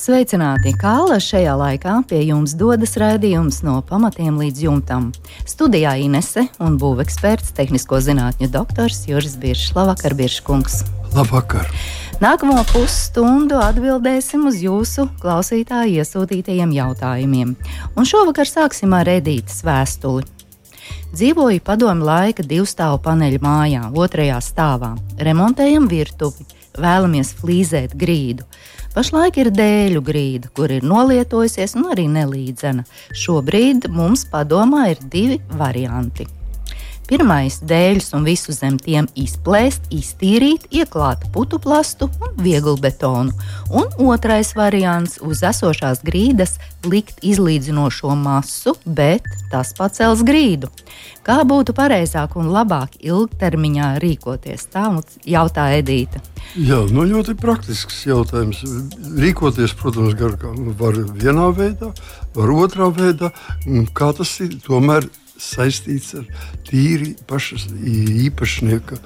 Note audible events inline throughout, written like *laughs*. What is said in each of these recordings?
Sveicināti! Kāla šajā laikā pie jums dodas raidījums no pamatiem līdz jumtam. Studijā Inese un būveksperts, tehnisko zinātņu doktors Juris Biršs. Labvakar, Birškungs! Labvakar! Nākamo pusstundu atbildēsim uz jūsu klausītāju iesūtītajiem jautājumiem. Un šovakar sāksim ar Edītas vēstuli. Dzīvoju padomu laika divstāvu paneļu mājā, otrajā stāvā. Remontējam virtuvi, vēlamies flīzēt grīdu. Pašlaik ir dēļu grīda, kur ir nolietojusies un arī nelīdzena. Šobrīd mums padomā ir divi varianti. Pirmais - dēļus un visu zem tiem izplēst, iztīrīt, ieklāt putu plastu un vieglu betonu. Un otrais variants - uz esošās grīdas likt izlīdzinošo masu, bet tas pacels grīdu. Kā būtu pareizāk un labāk ilgtermiņā rīkoties? Tā mums jautā Edīte. Jā, nu ļoti praktisks jautājums. Rīkoties, protams, gar, var vienā veidā, var otrā veidā. Kā tas ir? Tomēr saistīts ar tīri pašas īpašnieka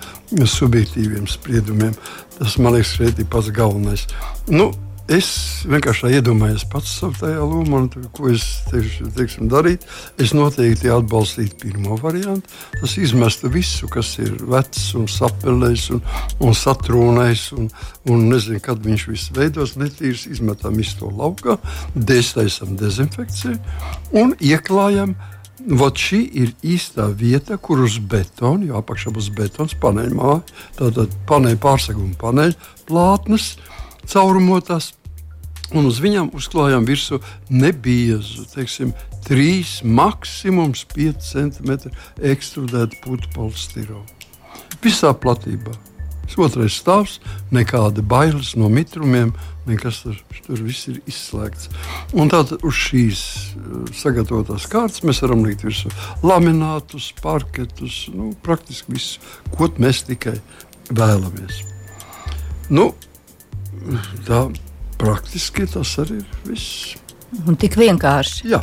subjektīviem spriedumiem. Tas man liekas, šeit ir pats galvenais. Nu, Es vienkārši iedomājos pats savā lomā, ko es teikšu, teiksim, darīt. Es noteikti atbalstītu pirmo variantu. Tas izmestu visu, kas ir vecs un sapelējis un, un satrūnējis. Un, un nezinu, kad viņš viss veidos, netīrs, izmetam visu to laukā, dēstaisam dezinfekciju un ieklājam. Vot šī ir īstā vieta, kur uz betona, jo apakšā būs betons, paneļmāja, tātad paneļa pārseguma paneļa plātnes caurumotās. Un uz viņiem uzklājām virsmu nebiezu, teiksim, 3, maksimums 5 cm ekstrudētu putu polistirolu. Visā platībā. Otrais stāvs, nekāda bailes no mitrumiem, nekas tur, tur viss ir izslēgts. Un tad uz šīs uh, sagatavotās kārtas mēs varam likt virsū laminātus, parketus, nu, praktiski visu, ko mēs tikai vēlamies. Nu, tā praktiski tas arī ir viss. Un tik vienkārši. Jā.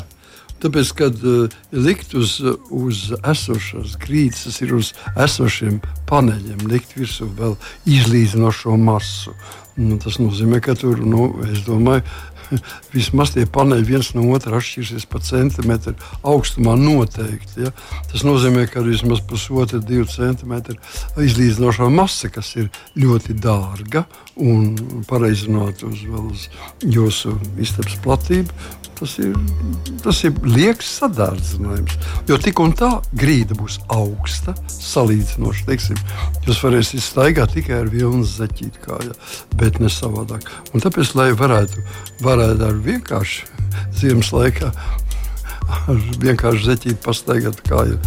Tāpēc, kad uh, likt uz, uz esošās grīdas, tas ir uz esošiem paneļiem, likt virsū vēl izlīdzinošo masu. Nu, tas nozīmē, ka tur, nu, es domāju, *laughs* vismaz tie paneļi viens no otra atšķirsies pa centimetru augstumā noteikti. Ja? Tas nozīmē, ka vismaz pusotra, divi centimetri izlīdzinošā masa, kas ir ļoti dārga un pareizinot uz, uz jūsu istabas platību, Tas ir, tas ir liekas sadārdzinājums. Jo tik un tā grīda būs augsta, salīdzinoši. Teiksim, jūs varēsiet staigāt tikai ar vilnu zeķīti kājā, bet ne savādāk. Un tāpēc, lai varētu, varētu ar vienkārši ziemas laikā vienkārši zeķīti pastaigāt kāju.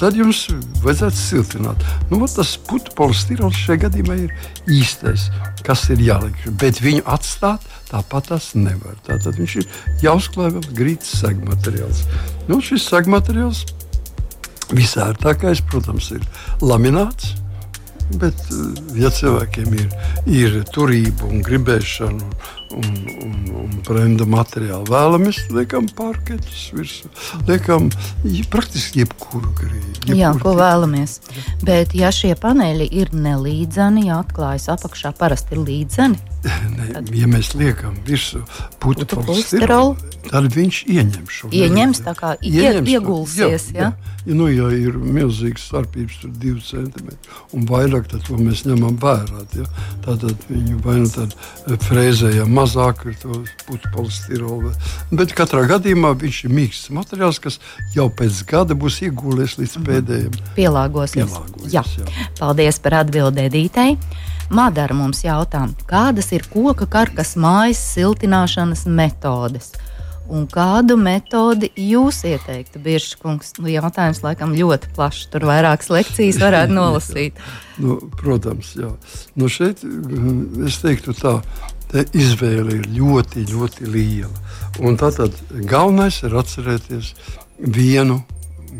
Tad jums vajadzētu siltināt. Nu, tas putekļi polistirols šajā gadījumā ir īstais, kas ir jāliek. Bet viņu atstāt tāpat tas nevar. Tātad viņš ir jāuzklāj vēl grīdas segmateriāls. Nu, šis segmateriāls visērtākais, protams, ir lamināts. Bet, ja cilvēkiem ir, ir turība un gribēšana un, un, un brenda materiāli vēlamies, liekam parketus virsū, liekam praktiski jebkuru grīdu. Jā, ko vēlamies. Bet, ja šie paneļi ir nelīdzeni, ja atklājas apakšā, parasti ir līdzeni. *laughs* Ne, ja mēs liekam virsū putu polisterolu, tad viņš ieņem šo ieņems, tā kā ieņems iegulsies. Jā, jā. Ja, nu, ja ir milzīgas starpības, tur divi centimetri un vairāk, tad to mēs ņemam vērā. Ja? Tātad viņu vai nu tad frēzējam mazāk ar to putu polistirolu. Bet katrā gadījumā viņš ir mīksts materiāls, kas jau pēc gada būs iegūlies līdz mhm. pēdējiem. Pielāgosies. Pielāgosies jā. Jā. Paldies par atbildēdītei. Madara mums jautā, kādas ir koka karkas mājas siltināšanas metodes? Un kādu metodi jūs ieteiktu, Biržkungs? Nu, jautājums laikam ļoti plašs. Tur vairākas lekcijas varētu *laughs* nolasīt. nu, protams, jā. Nu, šeit mm, es teiktu tā, izvēle ir ļoti, ļoti liela. Un tātad galvenais ir atcerēties vienu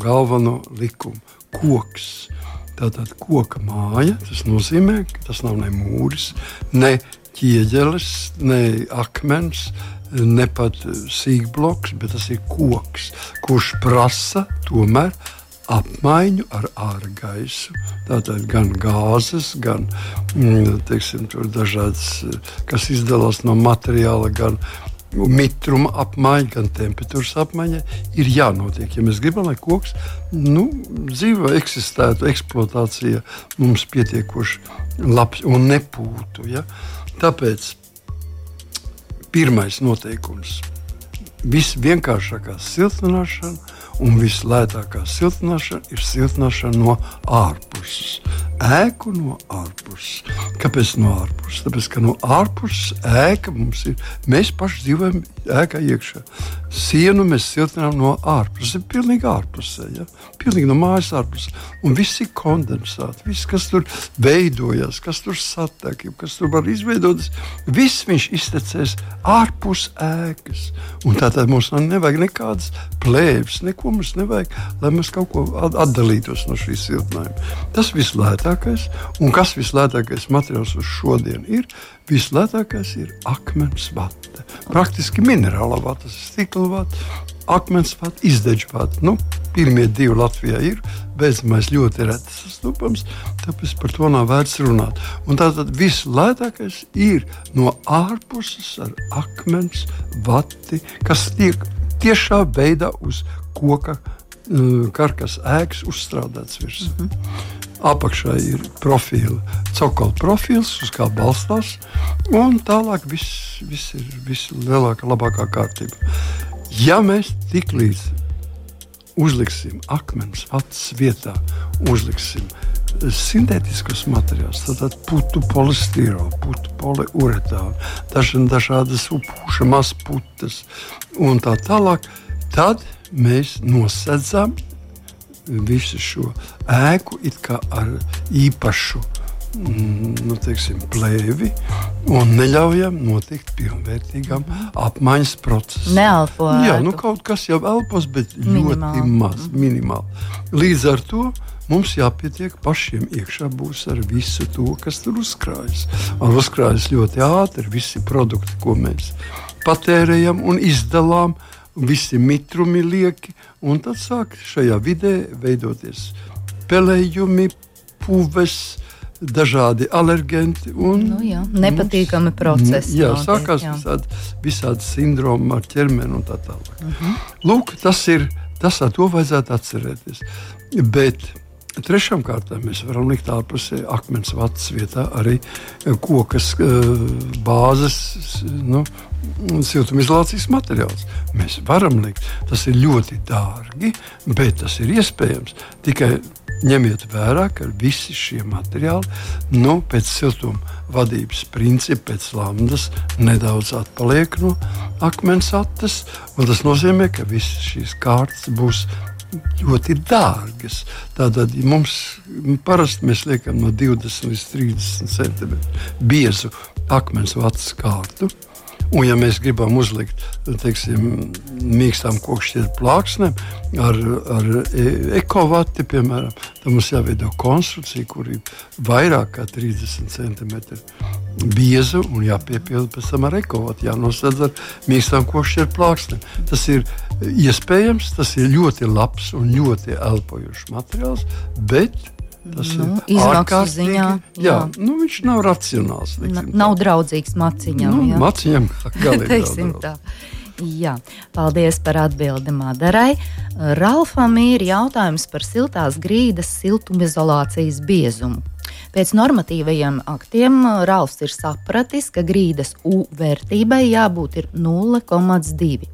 galveno likumu - koks Tātad koka māja, tas nozīmē, ka tas nav ne mūris, ne ķieģelis, ne akmens, ne pat sīkbloks, bet tas ir koks, kurš prasa tomēr apmaiņu ar ārgaisu. Tātad gan gāzes, gan mm, teiksim, dažādas, kas izdalās no materiāla, gan mitruma apmaiņa, gan temperatūras apmaiņa ir jānotiek. Ja mēs gribam, lai koks nu, dzīvo, eksistētu, eksploatācija mums pietiekoši labs un nepūtu. Ja? Tāpēc pirmais noteikums - visvienkāršākā siltināšana un vislētākā siltināšana ir siltināšana no ārpuses. Ēku no ārpuses. Kāpēc no ārpuses? Tāpēc, ka no ārpuses ēka mums ir. Mēs paši dzīvojam ēkā iekšā. Sienu mēs siltinām no ārpuses. Tas ir pilnīgi ārpusē. Ja? Pilnīgi no mājas ārpusē. Un viss ir kondensāts. Viss, kas tur veidojas, kas tur satiek, kas tur var izveidoties, viss viņš iztecēs ārpus ēkas. Un tātad mums nevajag nekādas plēves, neko mums nevajag, lai mēs kaut ko atdalītos no šīs siltinājuma. Tas vislētākais, un kas vislētākais materiāls uz šodien ir, vislētākais ir akmens vata. Praktiski minerāla vata, stikla vata, akmens vata, izdeģa vata. Nu, pirmie divi Latvijā ir, beidzamais ļoti reti sastopams, tāpēc par to nav vērts runāt. Un tātad vislētākais ir no ārpuses ar akmens vati, kas tiek tiešā veidā uz koka uh, karkas ēkas uzstrādāts virsū. Mm -hmm. Apakšā ir profila, cokola profils, uz kā balstās, un tālāk viss, viss ir vislielākā, labākā kārtība. Ja mēs tik līdz uzliksim akmens vats vietā, uzliksim sintētiskus materiālus, tad putu polistirolu, putu poliuretānu, dažādas upūšamas putas un tā tālāk, tad mēs nosedzam visu šo ēku ar īpašu mm, nu, teiksim, plēvi un neļaujam notikt pilnvērtīgam apmaiņas procesam. Neelpojam. Jā, nu, kaut kas jau elpos, bet minimāli. ļoti maz, minimāli. Līdz ar to mums jāpietiek pašiem iekšā būs ar visu to, kas tur uzkrājas. Un uzkrājas ļoti ātri visi produkti, ko mēs patērējam un izdalām visi mitrumi lieki, un tad sāk šajā vidē veidoties pelējumi, puves, dažādi alergenti. Un, nu, jā, nepatīkami mums, procesi. Jā, notiek, sākās jā. visādi, visādi sindromi ar ķermeni un tā tālāk. Uh mhm. -huh. Lūk, tas ir tas, ar to vajadzētu atcerēties. Bet Trešām kārtām mēs varam likt ārpusē akmens vatas vietā arī kokas bāzes nu, siltumizolācijas materiāls. Mēs varam likt. Tas ir ļoti dārgi, bet tas ir iespējams. Tikai ņemiet vērā, ka visi šie materiāli nu, pēc siltuma vadības principa, pēc lambdas, nedaudz atpaliek no akmens attes. Tas nozīmē, ka visas šīs kārtas būs ļoti dārgas. Tātad mums parasti mēs liekam no 20 līdz 30 centimetru biezu akmens vats kārtu. Un, ja mēs gribam uzlikt teiksim, mīkstām kokšķietu plāksnēm ar, ar e, ekovati, piemēram, tad mums jāveido konstrukcija, kur ir vairāk kā 30 cm bieza un jāpiepilda pēc tam ar ekovati, jānosedz ar mīkstām kokšķietu plāksnēm. Tas ir iespējams, tas ir ļoti labs un ļoti elpojošs materiāls, bet Tas nu, ir izmaksu ziņā. Jā, jā. Nu, viņš nav racionāls. Na, nav draudzīgs maciņam. Nu, maciņam *laughs* teiksim tā. Jā, paldies par atbildi Madarai. Ralfam ir jautājums par siltās grīdas siltumizolācijas biezumu. Pēc normatīvajiem aktiem Ralfs ir sapratis, ka grīdas U vērtībai jābūt 0,2.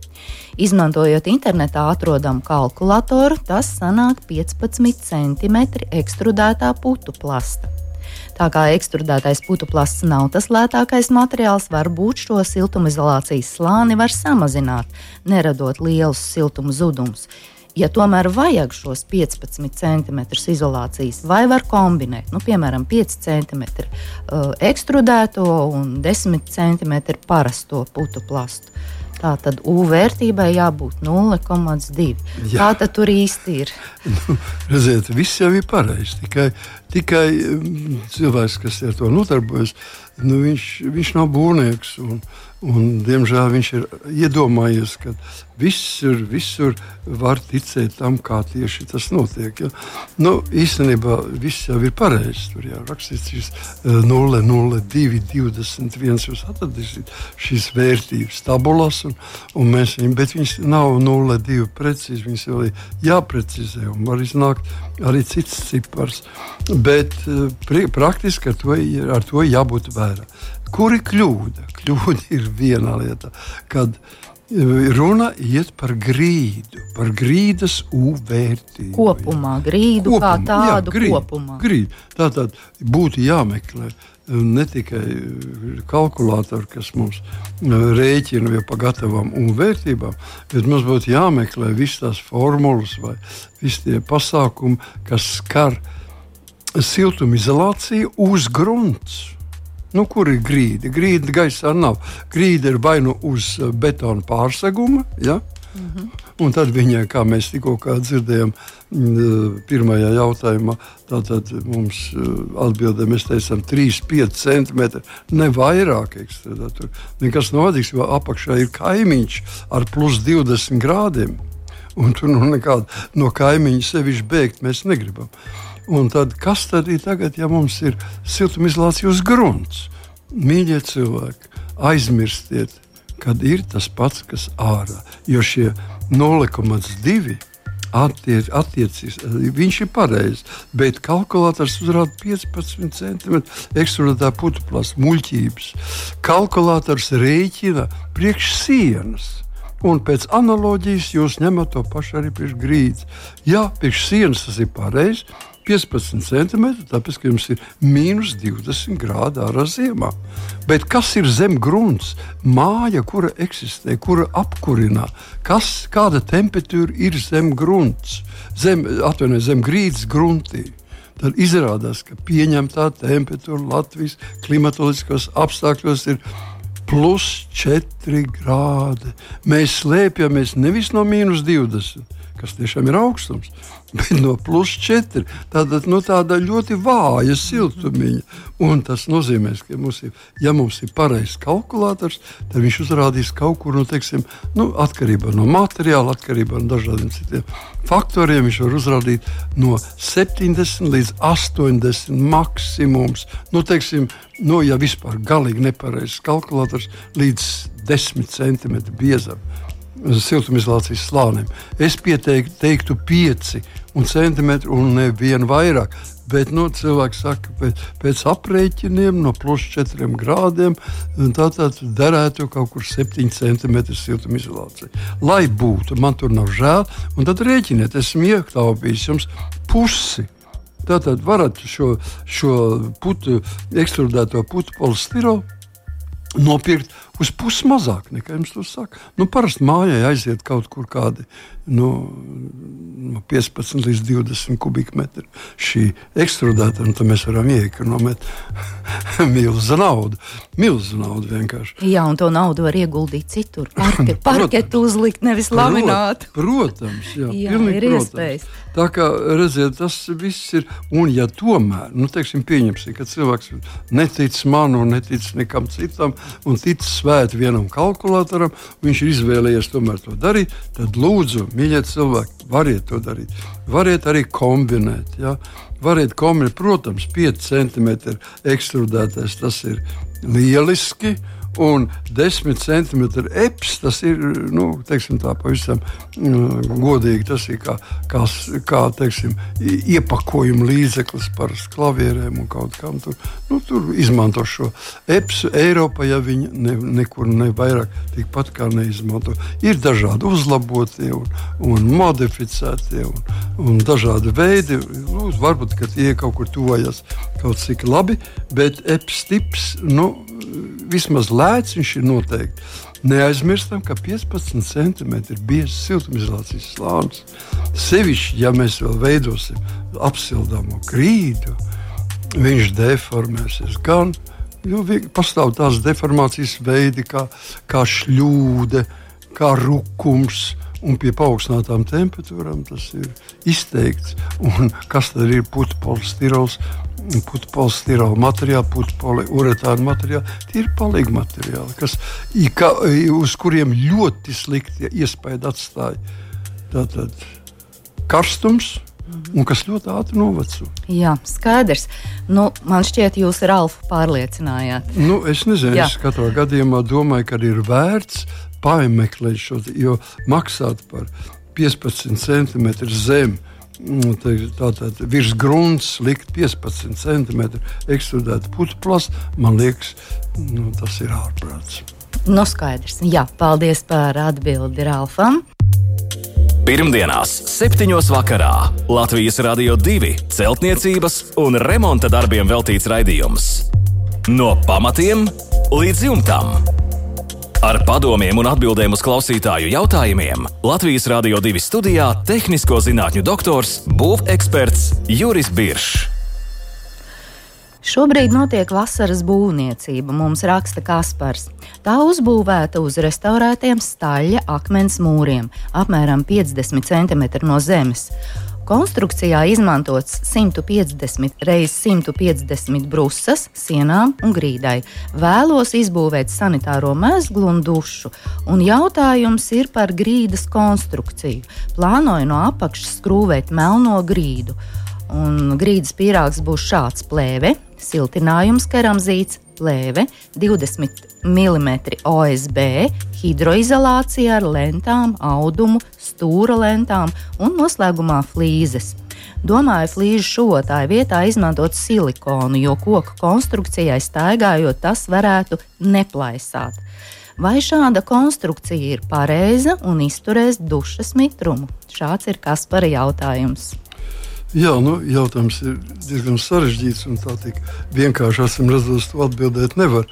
Izmantojot internetā atrodamu kalkulatoru, tas sanāk 15 cm ekstrudētā putu plasta. Tā kā ekstrudētais putu plasts nav tas lētākais materiāls, varbūt šo siltumizolācijas slāni var samazināt, neradot lielus siltuma zudumus. Ja tomēr vajag šos 15 cm izolācijas, vai var kombinēt, nu, piemēram, 5 cm uh, ekstrudēto un 10 cm parasto putu plastu. Tā tad U vērtībai jābūt 0,2. Jā. Tā tad tur īsti ir. *laughs* Nu, redziet, viss jau ir pareizi. Tikai, tikai mm, cilvēks, kas ar to nodarbojas, nu, viņš, viņš nav būvnieks. Un, Un, diemžēl viņš ir iedomājies, ka visur, visur var ticēt tam, kā tieši tas notiek. Ja? Nu, īstenībā viss jau ir pareizi. Tur jau rakstīts šis 0, 0, 2, 21. Jūs atradīsiet šīs vērtības tabulas, un, un mēs viņus, bet viņas nav 0, 2 precīzi. Viņas vēl ir jāprecizē, un var iznākt arī cits cipars. Bet eh, praktiski ar to, ar to jābūt vērā. Kur ir kļūda? Kļūda ir viena lieta, kad e, runa iet par grīdu, par grīdas uvērtību. Kopumā, grīdu kopumā, kā tādu jā, grīd, kopumā. Grīd. Tā tad būtu jāmeklē. E, ne tikai kalkulātori, kas mums e, rēķina jau pa gatavām vērtībām, bet mums būtu jāmeklē visas tās formulas vai visi tie pasākumi, kas skar siltumizolāciju uz grunts. Nu, kur ir grīda? Grīda gaisā nav. Grīda ir vai nu uz eh, betona pārseguma, ja? mm -hmm. un tad viņai, kā mēs tikko dzirdējām, mm, pirmajā jautājumā, tātad mums eh, atbildēja, mēs teicām, 3,5 cm, ne vairāk. Tur nekas nav vajadzīgs, jo apakšā ir kaimiņš ar plus 20 grādiem. Un tur nu, nekāda no kaimiņa sevišķi bēgt mēs negribam. Un tad, kas tad ir tagad, ja mums ir siltumizolācija uz grunts? Mīļie cilvēki, aizmirstiet, kad ir tas pats, kas ārā. Jo šie 0,2 attiec, attiecīs, viņš ir pareizs, bet kalkulators uzrāda 15 cm ekstrudētā putekļa muļķības. Kalkulators rēķina priekš sienas. Un pēc analoģijas jūs ņemat to pašu arī priekš grīdas. Jā, priekš sienas tas ir pareizi, 15 centimetri, tāpēc, ka jums ir mīnus 20 grādi ārā ziemā. Bet kas ir zem grunts? Māja, kura eksistē, kura apkurinā, kas, kāda temperatūra ir zem grunts, zem, atvainojiet, zem grīdas gruntī. Tad izrādās, ka pieņemtā temperatūra Latvijas klimatoloģiskos apstākļos ir plus 4 grādi. Mēs slēpjamies nevis no mīnus 20, kas tiešām ir augstums, *laughs* bet no plus 4. Tātad no nu, tāda ļoti vāja siltumiņa. Un tas nozīmē, ka mums ir, ja mums ir pareizs kalkulators, tad viņš uzrādīs kaut kur, nu, teiksim, nu, atkarībā no materiāla, atkarībā no dažādiem citiem faktoriem. Viņš var uzrādīt no 70 līdz 80 maksimums. Nu, teiksim, nu, ja vispār galīgi nepareizs kalkulators, līdz 10 centimetru biezam siltumizolācijas slānim. Es pieteiktu, teiktu 5 centimetri un nevienu vairāk. Bet nu, cilvēks saka, pēc, pēc aprēķiniem no plus 4 grādiem tā tad derētu kaut kur 7 centimetru siltumizolācija. Lai būtu, man tur nav žēl, un tad rēķiniet, esmu iekļāvis jums pusi. Tātad varat šo, šo putu, ekstrudēto putu polistirolu nopirkt uz pusi mazāk nekā jums to saka. Nu, parasti mājai aiziet kaut kur kādi nu, no 15 līdz 20 kubikmetri šī ekstrudēta, un tad mēs varam iekonomēt *laughs* milzu naudu. Milzu naudu vienkārši. Jā, un to naudu var ieguldīt citur. Parke, *laughs* parketu uzlikt, nevis lamināt. Protams, jā, jā ir protams. iespējas. Tā kā redziet, tas viss ir. Un, ja tomēr, nu, teiksim, pieņemsim, ka cilvēks netic man un netic nekam citam, un tic svēti vienam kalkulatoram, viņš ir izvēlējies tomēr to darīt, tad lūdzu, mīļie cilvēki, variet to darīt. Variet arī kombinēt. Ja? Variet kombinēt, protams, 5 centimetru ekstrudētais tas ir lieliski un 10 centimetru eps. Tas ir nu, teiksim, tā, pavisam mm, godīgi. Tas ir kā, kā, kā teiksim, iepakojuma līdzeklis par klavierēm un kaut kam tur. Nu, tur izmanto šo epsu. Eiropā ja viņi ne, nekur ne vairāk tikpat kā neizmanto. Ir dažādi uzlabotie un, un modificētie un, un dažādi veidi. Nu, varbūt tie kaut kur tuvojas kaut cik labi, bet eps tips. Nu, vismaz lēts viņš ir noteikti. Neaizmirstam, ka 15 centimetri ir biezs siltumizolācijas slānis. Sevišķi, ja mēs vēl veidosim apsildāmo grīdu, viņš deformēsies gan. Jo pastāv tās deformācijas veidi, kā, kā šļūde, kā rukums. Un pie paaugstinātām temperatūrām tas ir izteikts. Un kas tad ir putekļs, putekļa materiāli, putekļa uretāna materiāli? Tie ir palīgi materiāli, kas, ka, uz kuriem ļoti slikti iespēja atstāja tātad, karstums un kas ļoti ātri noveco. Jā, skaidrs. Nu, man šķiet, jūs ar Alfu pārliecinājāt. Nu, es nezinu, Jā. es katrā gadījumā domāju, ka ir vērts pameklēt šo, jo maksāt par 15 cm zem. Nu, tātad virs grunts likt 15 cm ekstrudētu putekļus, man liekas, nu, tas ir ārprāts. Nu, skaidrs. Jā, paldies par atbildi Ralfam. Pirmdienās, 7. vakarā Latvijas Rādio 2 celtniecības un remonta darbiem veltīts raidījums. No pamatiem līdz jumtam. Ar padomiem un atbildēm uz klausītāju jautājumiem Latvijas Rādio 2 studijā - tehnisko zinātņu doktors, būveksperts Juris Biršs. Šobrīd notiek vasaras būvniecība, mums raksta Kaspars. Tā uzbūvēta uz restaurētiem staļļa akmens mūriem, apmēram 50 cm no zemes. Konstrukcijā izmantots 150 x 150 brusas, sienām un grīdai. Vēlos izbūvēt sanitāro mezglu un dušu, un jautājums ir par grīdas konstrukciju. Plānoju no apakšas skrūvēt melno grīdu. Un grīdas pīrāgs būs šāds plēve, siltinājums keramzīts, plēve, 20 mm OSB, hidroizolācija ar lentām, audumu, stūra lentām un noslēgumā flīzes. Domāju, flīžu šotāju vietā izmantot silikonu, jo koku konstrukcijai staigājot tas varētu neplaisāt. Vai šāda konstrukcija ir pareiza un izturēs dušas mitrumu? Šāds ir Kaspara jautājums. Jā, nu, jautājums ir diezgan sarežģīts un tā tik vienkārši esam redzējuši to atbildēt nevar.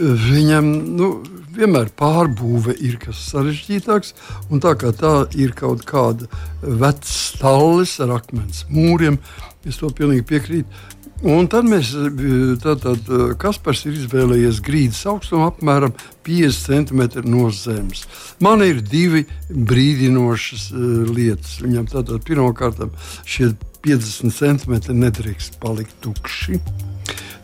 Viņam nu, vienmēr pārbūve ir kas sarežģītāks, un tā kā tā ir kaut kāda veca stallis ar akmens mūriem, es to pilnīgi piekrītu. Un tad mēs, tātad, Kaspars ir izvēlējies grīdas augstumu apmēram 50 cm no zemes. Man ir divi brīdinošas lietas. Viņam tātad pirmkārt šie 50 centimetri nedrīkst palikt tukši.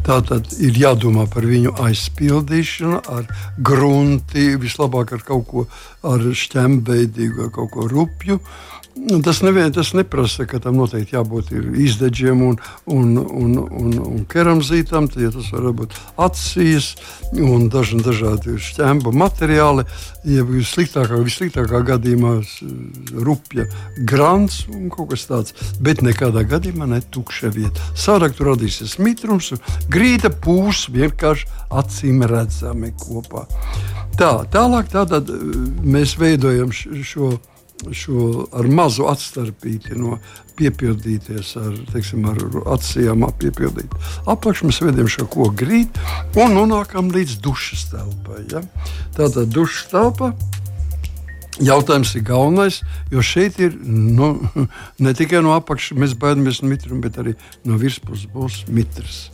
Tātad ir jādomā par viņu aizpildīšanu ar grunti, vislabāk ar kaut ko ar šķembeidīgu, ar kaut ko rupju. Nu, tas, nevien, tas neprasa, ka tam noteikti jābūt izdeģiem un, un, un, un, un keramzītam. Ja tas var būt acīs un daži dažādi šķembu materiāli. Ja vissliktākā, vissliktākā gadījumā rupja grants un kaut kas tāds, bet nekādā gadījumā ne tukša vieta. Sārāk tur radīsies mitrums, grīda pūs vienkārši acīm redzami kopā. Tā, tālāk tātad mēs veidojam šo šo ar mazu atstarpīti no piepildīties ar, teiksim, ar acīm piepildīt. Apakšā mēs vedam šo koku grīdu un nonākam līdz dušas telpai. Ja? Tātad dušas telpa. Jautājums ir galvenais, jo šeit ir nu, *laughs* ne tikai no apakšas mēs baidāmies no mitruma, bet arī no virspuses būs mitrs.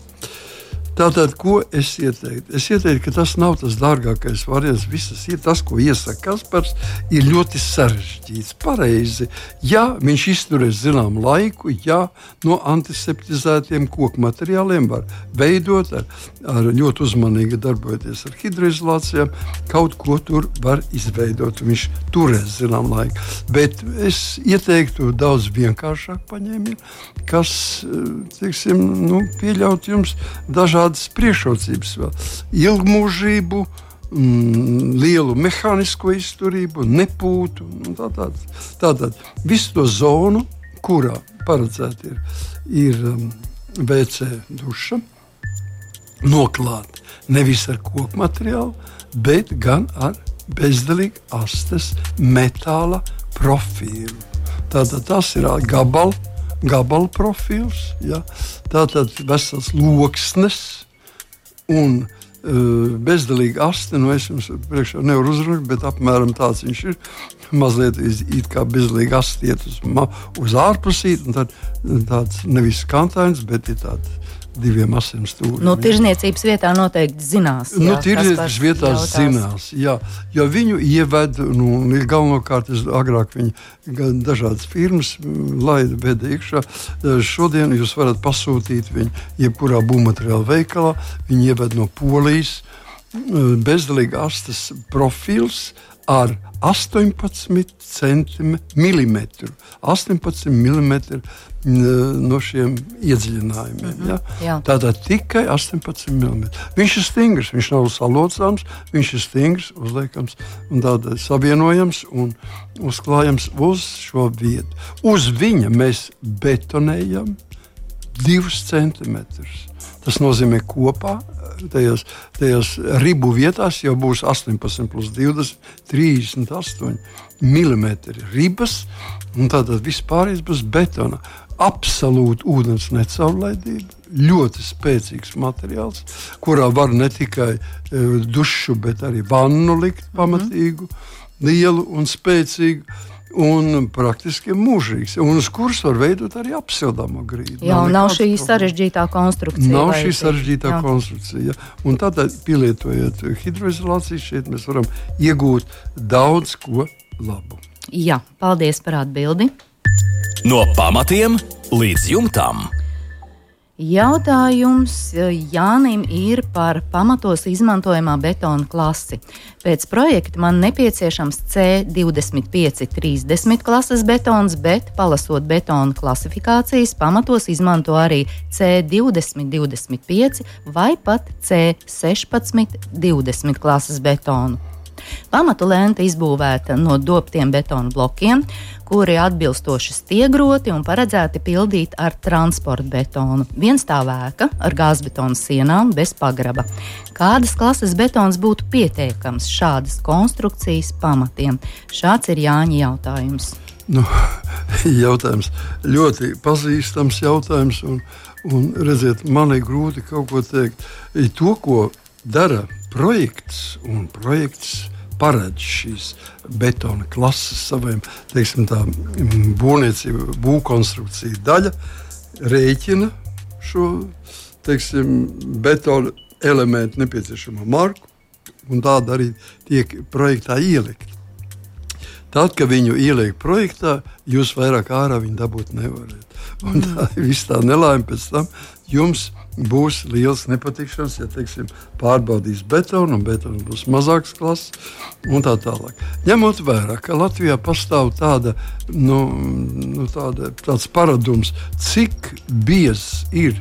Tātad, ko es ieteiktu? Es ieteiktu, ka tas nav tas dārgākais variants. Visas ir tas, ko iesaka Kaspars, ir ļoti sarežģīts. Pareizi, ja viņš izturēs zināmu laiku, ja no antiseptizētiem koku materiāliem var veidot, ar, ar ļoti uzmanīgi darbojoties ar hidroizolācijām, kaut ko tur var izveidot. Viņš turēs zināmu laiku. Bet es ieteiktu daudz vienkāršāku paņēmienu, kas teiksim, nu, pieļaut jums dažādu tādas priekšrocības vēl. Ilgmūžību, mm, lielu mehānisko izturību, nepūtu. Tātad tā, tā, visu to zonu, kurā paredzēta ir, ir um, WC duša, noklāt nevis ar koku materiālu, bet gan ar bezdelīgu astes metāla profilu. Tātad tas ir gabals gabala profils, ja? tātad vesels loksnes un uh, bezdelīga aste. Nu, es jums priekšā nevaru uzrunāt, bet apmēram tāds viņš ir. Mazliet it kā bezdelīga aste iet uz, uz ārpusīt, un tad tāds nevis kantains, bet ir tāds diviem asiem stūriem. Nu, tirzniecības vietā noteikti zinās. Jā, nu, tirzniecības vietā zinās, jā, jo viņu ieved, nu, galvenokārt, es agrāk viņi dažādas firmas laida veda iekšā. Šodien jūs varat pasūtīt viņu jebkurā būvmateriāla veikalā, viņi ieved no Polijas bezdelīga astes profils ar 18 centimetru. 18 mm no šiem iedziļinājumiem. Mm -hmm. ja? Tātad tikai 18 mm. Viņš ir stingrs, viņš nav salocāms, viņš ir stingrs, uzliekams un tādā savienojams un uzklājams uz šo vietu. Uz viņa mēs betonējam divus centimetrus. Tas nozīmē, kopā tajos, tajos ribu vietās jau būs 18, plus 20, 38 mm ribas. Tātad viss pārējais būs betona. Absolūti ūdens necaurlaidība, ļoti spēcīgs materiāls, kurā var ne tikai uh, dušu, bet arī vannu likt pamatīgu, -hmm. lielu un spēcīgu un praktiski mūžīgs. Un uz kuras var veidot arī apsildāmo grīdu. Jā, nav, nav šī sarežģītā konstrukcija. Nav šī sarežģītā jā. konstrukcija. Un tādā pielietojot hidroizolāciju, šeit mēs varam iegūt daudz ko labu. Jā, paldies par atbildi. No pamatiem līdz jumtam. Jautājums e, Jānim ir par pamatos izmantojamā betona klasi. Pēc projekta man nepieciešams C2530 klases betons, bet, palasot betona klasifikācijas, pamatos izmanto arī C2025 vai pat C1620 klases betonu. Pamatu lente izbūvēta no dobtiem betona blokiem, kuri atbilstoši stiegroti un paredzēti pildīt ar transporta betonu. Viens tā vēka ar gāzbetona sienām bez pagraba. Kādas klases betons būtu pietiekams šādas konstrukcijas pamatiem? Šāds ir Jāņa jautājums. Nu, *laughs* jautājums ļoti pazīstams jautājums, un, un redziet, man ir grūti kaut ko teikt. To, ko dara projekts un projekts paredz šīs betona klases saviem būvniecību, būvkonstrukciju daļa, rēķina šo teiksim, betona elementu nepieciešamo marku, un tāda arī tiek projektā ielikt. Tad, kad viņu ieliek projektā, jūs vairāk ārā viņu dabūt nevarat. Un tā ir viss tā nelaime pēc tam jums būs liels nepatikšanas, ja teiksim, pārbaudīs betonu, un betona būs mazāks klases un tā tālāk. Ņemot vērā, ka Latvijā pastāv tāda, nu, nu, tāda, tāds paradums, cik biezs ir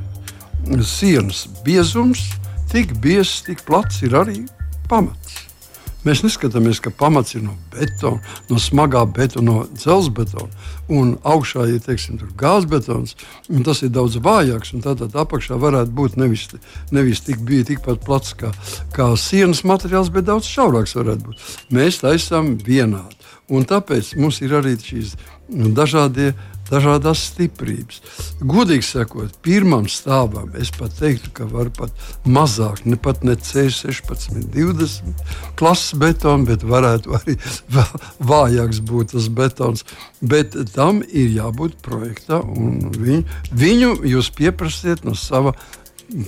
sienas biezums, tik biezs, tik plats ir arī pamats. Mēs neskatāmies, ka pamats ir no betona, no smagā betona, no dzelzbetona. Un augšā ir teiksim, gāzbetons, un tas ir daudz vājāks. Tātad apakšā varētu būt nevis, nevis tik, tikpat plats kā, kā sienas materiāls, bet daudz šaurāks varētu būt. Mēs taisām vienādi. Un tāpēc mums ir arī šīs dažādie dažādas stiprības. Godīgi sakot, pirmam stāvam es pat teiktu, ka var pat mazāk, ne pat ne C16, 20 klases betonu, bet varētu arī *laughs* vājāks būt tas betons. Bet tam ir jābūt projektā, un viņu, viņu jūs pieprasiet no sava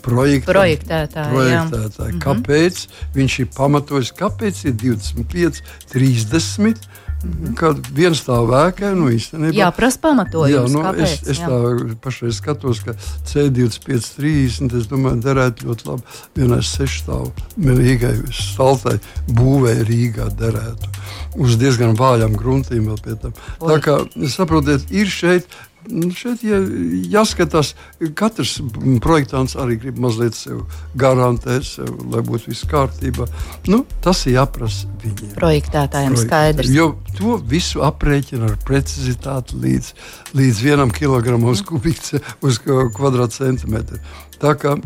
projekta, projektētāji. projektētāji. Mhm. Kāpēc viņš ir pamatojis? Kāpēc ir 25, 30? Mhm. Kad viens tā vēkē, nu īstenībā. Jā, prasa pamatojums. Jā, nu, kāpēc? es, es jā. tā pašai skatos, ka C25, 30, es domāju, derētu ļoti labi vienai sešstāvu Rīgai, staltai būvē Rīgā derētu. Uz diezgan vājām gruntīm vēl pie tam. Tā kā, saprotiet, ir šeit šeit ja, jāskatās, katrs projektants arī grib mazliet sev garantēt, sev, lai būtu viss kārtībā. Nu, tas ir jāprasa viņiem. Projektētājiem skaidrs. Jo to visu aprēķina ar precizitāti līdz, līdz vienam kilogramam uz, kubikce, uz kvadrātcentimetru. Tā kā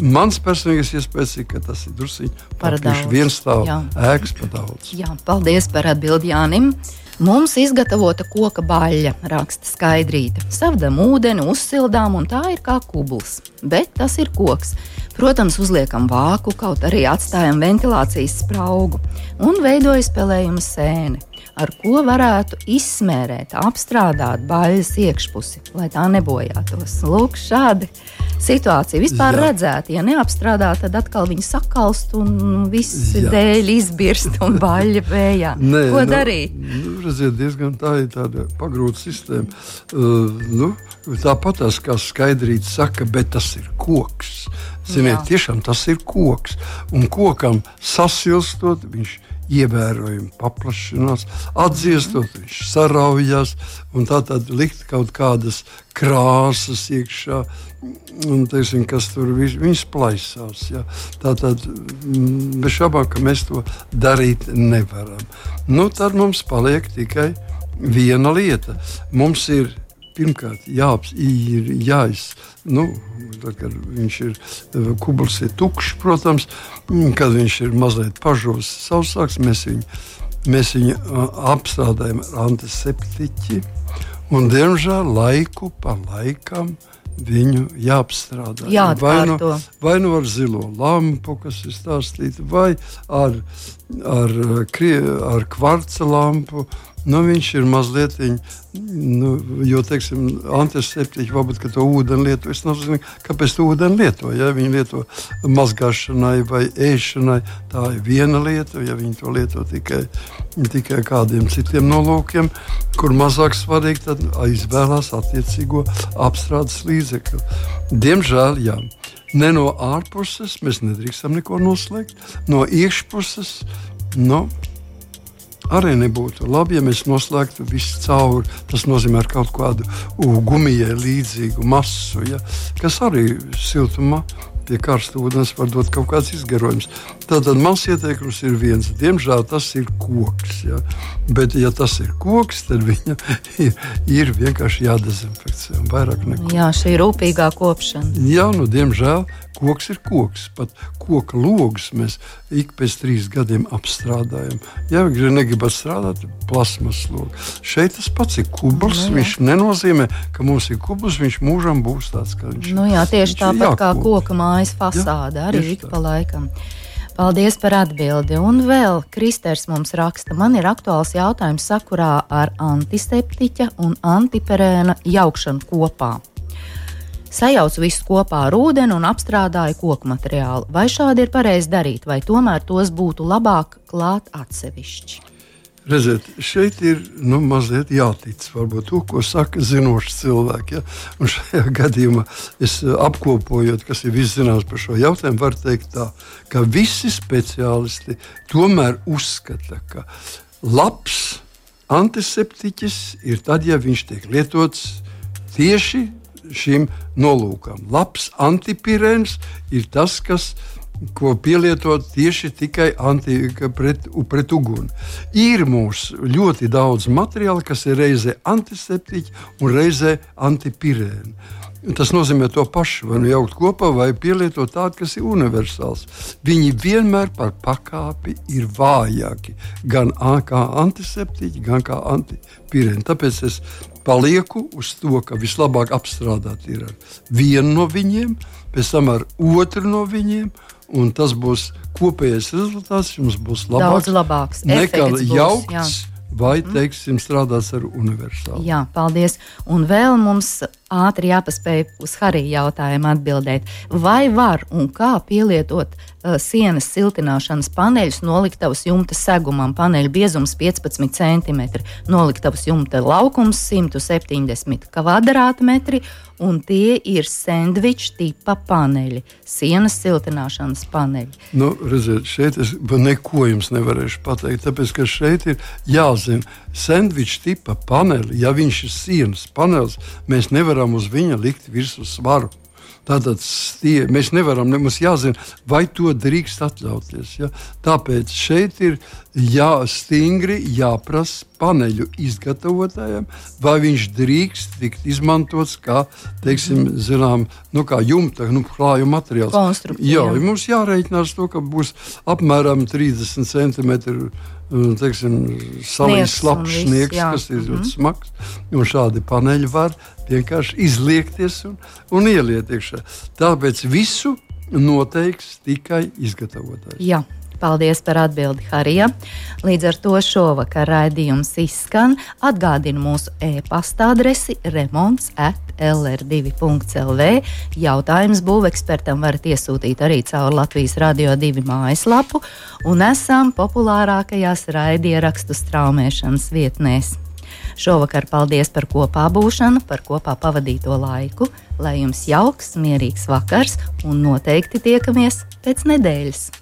Mans personīgais iespējas ir, ka tas ir druskuļi par daudz. Viens stāv ēkas par daudz. Jā, paldies par atbildi Jānim. Mums izgatavota koka baļļa, raksta skaidrīta. Savdam ūdeni, uzsildām, un tā ir kā kubls. Bet tas ir koks. Protams, uzliekam vāku, kaut arī atstājam ventilācijas spraugu un veidojas spēlējuma sēne. Ar ko varētu izsmērēt, apstrādāt baļas iekšpusi, lai tā nebojātos. Lūk, šādi situācija vispār Jā. redzēta. Ja neapstrādā, tad atkal viņi sakalst un viss Jā. dēļ izbirst un baļļa vējā. *laughs* Nē, ko nu, darīt? Nu, redziet, diezgan tā ir tāda pagrūta sistēma. Uh, nu, Tāpat tas, kā skaidrīts, saka, bet tas ir koks. Ziniet, Jā. tiešām tas ir koks. Un kokam sasilstot, viņš ir ievērojami paplašinās, atdziestot, viņš saraujas, un tā tad likt kaut kādas krāsas iekšā, un teiksim, kas tur viņas plaisās. Ja. Tā tad mm, bez šaubām, ka mēs to darīt nevaram. Nu, tad mums paliek tikai viena lieta. Mums ir pirmkārt jā, ir jāiz, nu, tad, kad viņš ir kubls, ir tukšs, protams, kad viņš ir mazliet pažos sausāks, mēs viņu, mēs viņu apstrādājam ar antiseptiķi. Un, diemžēl laiku pa laikam viņu jāapstrādā. Vai nu, vai nu ar zilo lampu, kas ir stāstīta, vai ar, ar, ar kvarca lampu Nu, viņš ir mazliet, nu, jo, teiksim, antiseptiķi varbūt to ūdeni lieto. Es nezinu, kāpēc to ūdeni lieto. Ja viņi lieto mazgāšanai vai ēšanai, tā ir viena lieta. Ja viņi to lieto tikai, tikai kādiem citiem nolūkiem, kur mazāk svarīgi, tad izvēlās attiecīgo apstrādes līdzekli. Diemžēl, jā. Ne no ārpuses mēs nedrīkstam neko noslēgt, no iekšpuses. Nu, arī nebūtu labi, ja mēs noslēgtu visu cauri. Tas nozīmē kaut kādu gumijai līdzīgu masu, ja, kas arī siltumā pie karsta ūdens var dot kaut kāds izgarojums. Tātad mans ieteikums ir viens. Diemžēl tas ir koks. Ja? Bet, ja tas ir koks, tad viņam ir, *laughs* ir vienkārši jādezinficē. Jā, šī ir rūpīgā kopšana. Jā, nu, diemžēl koks ir koks. Pat koka logus mēs ik pēc trīs gadiem apstrādājam. Ja negribat strādāt, plasmas logu. Šeit tas pats ir kubls. Nu, viņš nenozīmē, ka mums ir kubls, viņš mūžam būs tāds, kā viņš ir. Nu, jā, tieši tāpat kā koka mājas fasāde, jā, arī ik pa laikam. Paldies par atbildi. Un vēl Kristers mums raksta, man ir aktuāls jautājums sakurā ar antiseptiķa un antiperēna jaukšanu kopā sajaucu visu kopā ar ūdeni un apstrādāju koku materiālu. Vai šādi ir pareizi darīt, vai tomēr tos būtu labāk klāt atsevišķi? Redziet, šeit ir nu, mazliet jātic varbūt to, ko saka zinoši cilvēki. Ja? Un šajā *laughs* gadījumā es eh, apkopojot, kas ir viszināms par šo jautājumu, varu teikt, tā, ka visi speciālisti tomēr uzskata, ka labs antiseptiķis ir tad, ja viņš tiek lietots tieši šim nolūkam. Labs antipirēns ir tas, kas ko pielietot tieši tikai anti, pret, pret uguni. Ir mums ļoti daudz materiāla, kas ir reizē antiseptiķi un reizē antipirēni. Tas nozīmē to pašu, vai nu jaukt kopā, vai pielietot tādu, kas ir universāls. Viņi vienmēr par pakāpi ir vājāki. Gan kā antiseptiķi, gan kā antipirēni. Tāpēc es palieku uz to, ka vislabāk apstrādāt ir ar vienu no viņiem, pēc tam ar otru no viņiem. Un tas būs kopējais rezultāts. Jums būs labāks, Daudz labāks nekā jaukts. Jā vai, mhm. teiksim, strādās ar universālu. Jā, paldies. Un vēl mums ātri jāpaspēj uz Harija jautājumu atbildēt. Vai var un kā pielietot uh, sienas siltināšanas paneļus noliktavas jumta segumam? Paneļa biezums 15 cm, noliktavas jumta laukums 170 km2 un tie ir sandviča tipa paneļi, sienas siltināšanas paneļi. Nu, redziet, šeit es neko jums nevarēšu pateikt, tāpēc ka šeit ir jāzina sandviča tipa paneļi. Ja viņš ir sienas panelis, mēs nevaram uz viņa likt virsmu svaru. Tātad tie, mēs nevaram, mums jāzina, vai to drīkst atļauties. Ja? Tāpēc šeit ir jā, stingri jāprasa paneļu izgatavotājiem, vai viņš drīkst tikt izmantots kā, teiksim, zinām, nu, kā jumta, nu, klājuma materiāls. Jā, mums jārēķinās to, ka būs apmēram 30 centimetri teiksim, salīdzināms slapjš sniegs, kas ir ļoti -hmm. smags. Un šādi paneļi var vienkārši izliekties un, un ieliet iekšā. Tāpēc visu noteiks tikai izgatavotājs. Jā. Paldies par atbildi, Harija. Līdz ar to šovakar raidījums izskan. Atgādinu mūsu e-pasta adresi remonds at lr2.lv. Jautājums būvekspertam varat iesūtīt arī caur Latvijas Radio 2 mājaslapu un esam populārākajās raidierakstu straumēšanas vietnēs. Šovakar paldies par kopā būšanu, par kopā pavadīto laiku, lai jums jauks, mierīgs vakars un noteikti tiekamies pēc nedēļas.